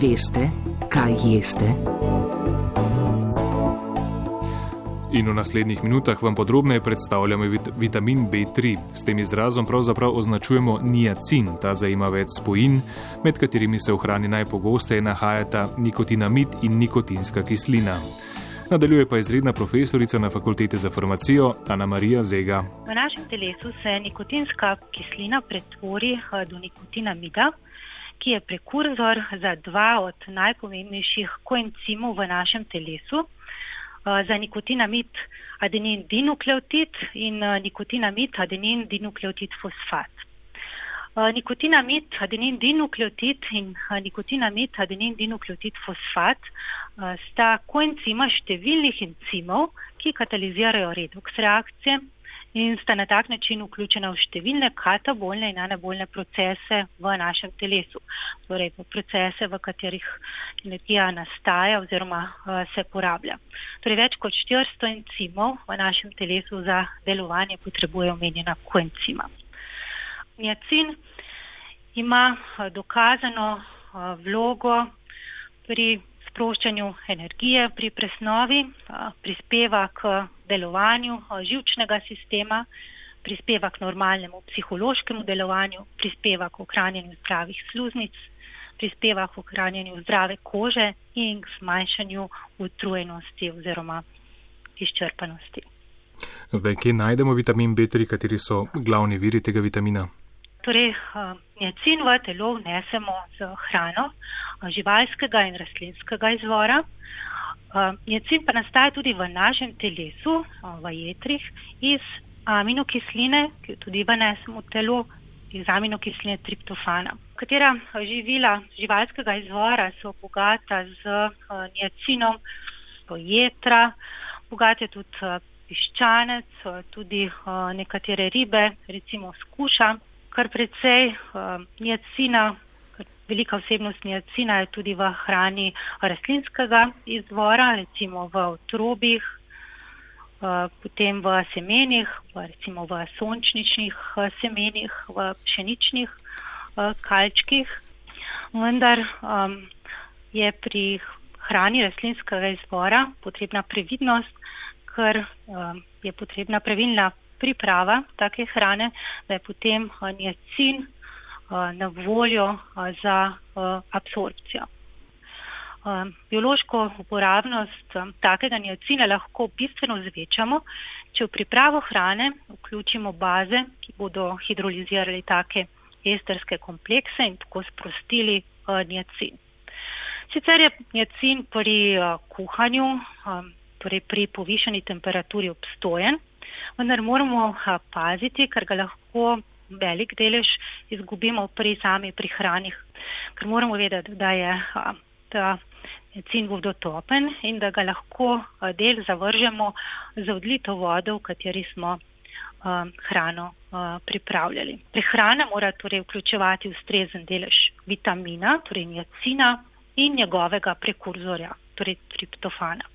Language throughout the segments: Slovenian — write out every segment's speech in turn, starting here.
Veste, kaj jeste? In v naslednjih minutah vam podrobneje predstavljamo vit vitamin B3. S tem izrazom pravzaprav označujemo niacin. Ta zajema več spojin, med katerimi se v hrani najpogosteje nahajata nikotinamid in nikotinska kislina. Nadaljuje pa izredna profesorica na fakulteti za farmacijo Ana Marija Zega. V našem telesu se nikotinska kislina pretvori eh, do nikotinamida, ki je prekurzor za dva od najpomembnejših koencimov v našem telesu, eh, za nikotinamid adenin dinukleotid in eh, nikotinamid adenin dinukleotid fosfat. Nikotinamid adenin dinukleotid in nikotinamid adenin dinukleotid fosfat sta koencima številnih encimov, ki katalizirajo redoks reakcije in sta na tak način vključena v številne katabolne in anabolne procese v našem telesu, torej v procese, v katerih energija nastaja oziroma se porablja. Torej več kot 400 encimov v našem telesu za delovanje potrebuje omenjena koencima. Niacin ima dokazano vlogo pri sproščanju energije pri presnovi, prispeva k delovanju živčnega sistema, prispeva k normalnemu psihološkemu delovanju, prispeva k ohranjanju zdravih sluznic, prispeva k ohranjanju zdrave kože in k zmanjšanju utrujenosti oziroma izčrpanosti. Zdaj, kje najdemo vitamin B3, kateri so glavni viri tega vitamina? Torej, niacin v telo vnesemo z hrano živalskega in rastlinskega izvora. Niacin pa nastaja tudi v našem telesu, v jetrih, iz aminokisline, ki jo tudi vnesemo v telo, iz aminokisline triptofana. Katera živila živalskega izvora so bogata z niacinom, so jetra, bogate tudi piščanec, tudi nekatere ribe, recimo skuša kar precej uh, niacina, velika vsebnost niacina je tudi v hrani rastlinskega izvora, recimo v otrobih, uh, potem v semenih, recimo v sončničnih uh, semenih, v pšeničnih kalčkih. Vendar je pri hrani rastlinskega izvora potrebna previdnost, ker je potrebna pravilna priprava take hrane, da je potem niacin na voljo za absorpcijo. Biološko uporabnost takega niacina lahko bistveno zvečamo, če v pripravo hrane vključimo baze, ki bodo hidrolizirali take esterske komplekse in tako sprostili niacin. Sicer je niacin pri kuhanju, torej pri povišeni temperaturi obstojen, vendar moramo paziti, ker ga lahko velik delež izgubimo pri sami prihranih, ker moramo vedeti, da je ta cin vodotopen in da ga lahko del zavržemo z odlito vodo, v kateri smo hrano pripravljali. Prehrana mora torej vključevati ustrezen delež vitamina, torej niacina in njegovega prekurzorja, torej triptofana.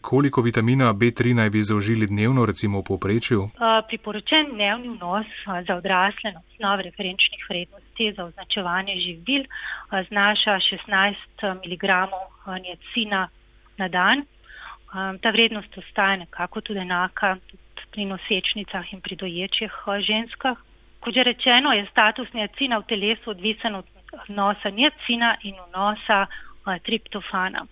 Koliko vitamina B3 naj bi zaužili dnevno, recimo v povprečju? Priporočen dnevni vnos za odrasle na osnovi referenčnih vrednosti za označevanje živil znaša 16 mg niacina na dan. Ta vrednost ostaja nekako tudi enaka pri nosečnicah in pri doječih ženskah. Kot že rečeno, je status niacina v telesu odvisen od vnosa niacina in vnosa triptofana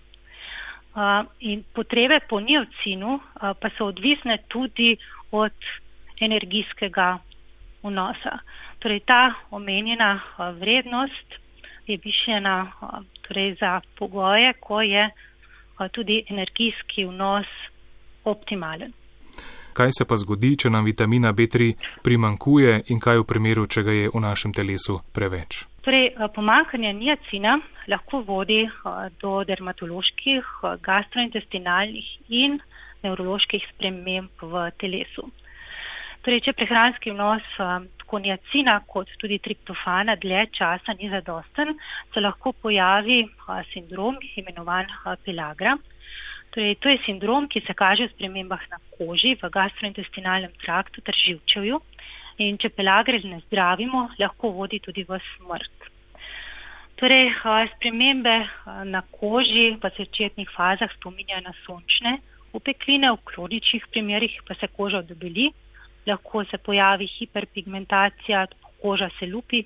in potrebe po niocinu pa so odvisne tudi od energijskega vnosa. Torej ta omenjena vrednost je višena torej za pogoje, ko je tudi energijski vnos optimalen. Kaj se pa zgodi, če nam vitamina B3 primankuje in kaj v primeru, če ga je v našem telesu preveč? Torej, pomankanje niacina lahko vodi do dermatoloških, gastrointestinalnih in nevroloških sprememb v telesu. Torej, če prehranski vnos tako niacina kot tudi triptofana dlje časa ni zadosten, se lahko pojavi sindrom imenovan pelagra. Torej, to je sindrom, ki se kaže v spremembah na koži, v gastrointestinalnem traktu ter živčevju. In če pelagre ne zdravimo, lahko vodi tudi v smrt. Torej, spremembe na koži v začetnih fazah spominjajo na sončne upekline, v kroničnih primerjih pa se koža debeli, lahko se pojavi hiperpigmentacija, koža se lupi.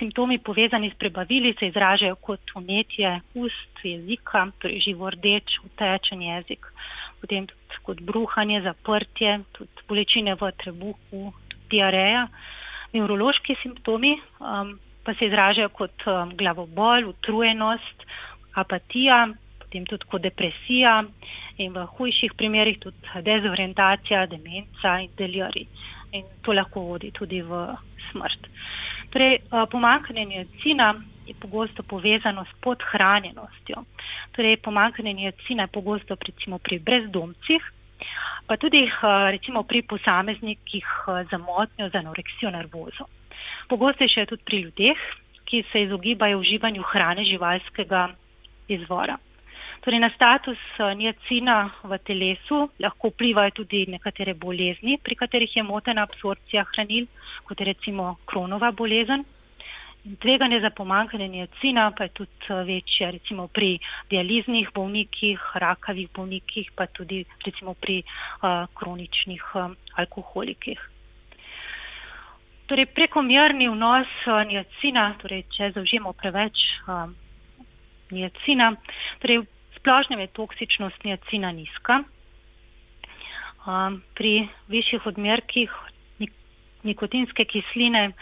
Simptomi povezani s prebavili se izražajo kot umetje ust, jezika, torej živo rdeč, utečen jezik, potem tudi kot bruhanje, zaprtje, tudi bolečine v trebuhu, diareja. Neurološki simptomi um, pa se izražajo kot um, glavobol, utrujenost, apatija, potem tudi kot depresija in v hujših primerjih tudi dezorientacija, demenca in deliri. In to lahko vodi tudi v smrt. Torej, uh, pomankanje niacina je pogosto povezano s podhranjenostjo. Torej, pomankanje niacina je pogosto recimo pri brezdomcih, pa tudi uh, recimo pri posameznikih uh, za motnjo, za anoreksijo nervozo. Pogostejše je tudi pri ljudeh, ki se izogibajo uživanju hrane živalskega izvora. Torej, na status eh, niacina v telesu lahko vplivajo tudi nekatere bolezni, pri katerih je motena absorpcija hranil, kot je recimo kronova bolezen. Tveganje za pomankanje niacina pa je tudi eh, večje recimo pri dializnih bolnikih, rakavih bolnikih, pa tudi recimo pri uh, kroničnih uh, alkoholikih. Torej, prekomerni vnos uh, niacina, torej, če zaužijemo preveč um, niacina, torej, splošnem je toksičnost niacina nizka. Um, pri višjih odmerkih nik nikotinske kisline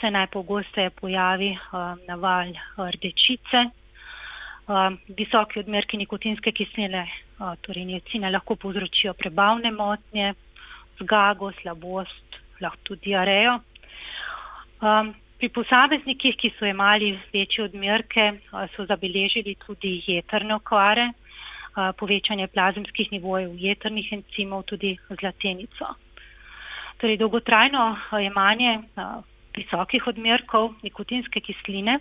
se najpogosteje pojavi um, naval rdečice. Um, visoki odmerki nikotinske kisline, torej niacina, lahko povzročijo prebavne motnje, zgago, slabost, lahko tudi diarejo. Um, pri posameznikih, ki so imeli večje odmerke, so zabeležili tudi jetrne okvare, povečanje plazemskih nivojev jetrnih encimov, tudi zlatenico. Torej, dolgotrajno jemanje visokih odmerkov nikotinske kisline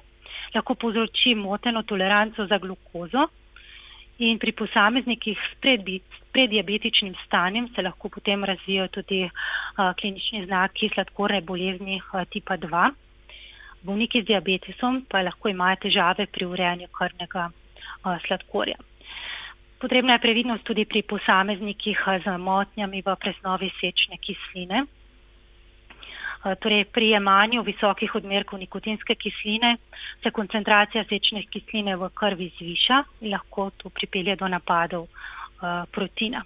lahko povzroči moteno toleranco za glukozo in pri posameznikih s preddiabetičnim stanjem se lahko potem razvijajo tudi klinični znaki sladkorne bolezni tipa 2. Bolniki z diabetesom pa lahko imajo težave pri urejanju krvnega sladkorja. Potrebna je previdnost tudi pri posameznikih z motnjami v presnovi sečne kisline. Torej pri jemanju visokih odmerkov nikotinske kisline se koncentracija sečne kisline v krvi zviša in lahko to pripelje do napadov uh, protina.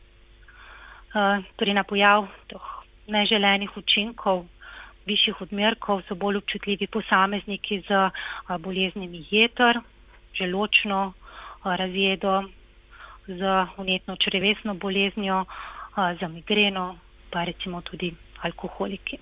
Uh, torej na pojav toh neželenih učinkov višjih odmerkov so bolj občutljivi posamezniki z boleznimi jeter, želočno razjedo, z unetno črevesno boleznjo, za migreno, pa recimo tudi alkoholiki.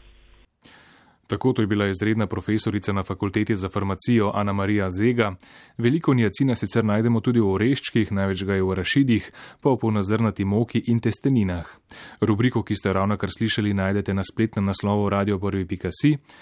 Tako to je bila izredna profesorica na fakulteti za farmacijo Ana Marija Zega. Veliko niacina sicer najdemo tudi v oreščkih, največ ga je v rašidih, pa v polnozrnati moki in testeninah. Rubriko, ki ste ravno kar slišali, najdete na spletnem naslovu radio1.si,